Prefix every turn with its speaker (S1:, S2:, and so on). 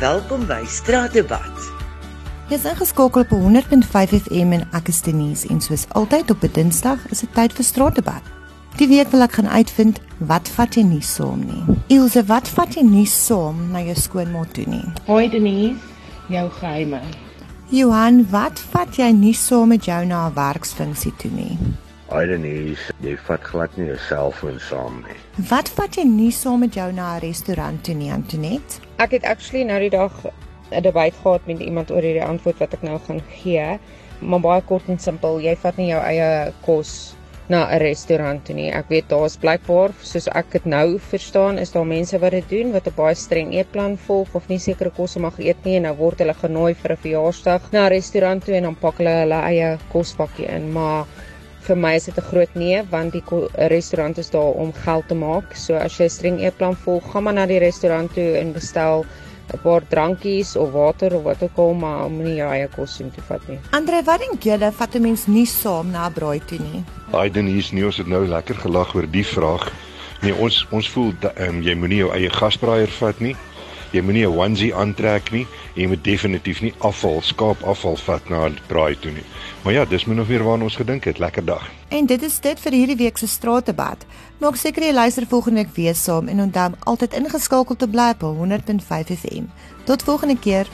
S1: Welkom by Straatdebat.
S2: Jy is ingeskakel op 100.5 FM en ek is Denise en soos altyd op 'n Dinsdag is dit tyd vir Straatdebat. Die week wil ek gaan uitvind wat vat jy nie saam nie. Ilse, wat vat jy nie saam na jou skoonma toe nie?
S3: Hoi Denise, jou geheime.
S2: Johan, wat vat jy nie saam met jou na 'n werksfunksie toe nie?
S4: Aidenise, jy vat glad nie jou selfoon saam nie.
S2: Wat vat jy nie saam met jou na 'n restaurant toe nie, Antoinette?
S5: Ek het actually nou die dag 'n debat gehad met iemand oor hierdie antwoord wat ek nou gaan gee. Maar baie kort en simpel, jy vat nie jou eie kos na 'n restaurant toe nie. Ek weet daar's blykbaar, soos ek dit nou verstaan, is daar mense wat dit doen wat 'n baie streng eetplan volg of nie sekere kosse mag eet nie en nou word hulle genooi vir 'n verjaarsdag na 'n restaurant toe en dan pak hulle hulle eie kospakkie in, maar vir my is dit 'n groot nee want die restaurant is daar om geld te maak. So as jy 'n streng eetplan volg, gaan maar na die restaurant toe en bestel 'n paar drankies of water of wat ook al, maar om nie jou eie kos in te vat nie.
S2: Andre, wat dink julle vat 'n mens nie saam na 'n braai toe nie?
S6: Aiden hier's nie ons het nou lekker gelag oor die vraag. Nee, ons ons voel ehm um, jy moenie jou eie gasbraaier vat nie. Jy moenie 'n onesie aantrek nie. Jy moet definitief nie afval, skaapafval vat na 'n braai toe nie. Maar ja, dis min of meer waarna ons gedink het. Lekker dag.
S2: En dit is dit vir hierdie week se straatdebat. Maak seker jy luister volgende week weer saam en onthou altyd ingeskakel te bly op 100.5 FM. Tot volgende keer.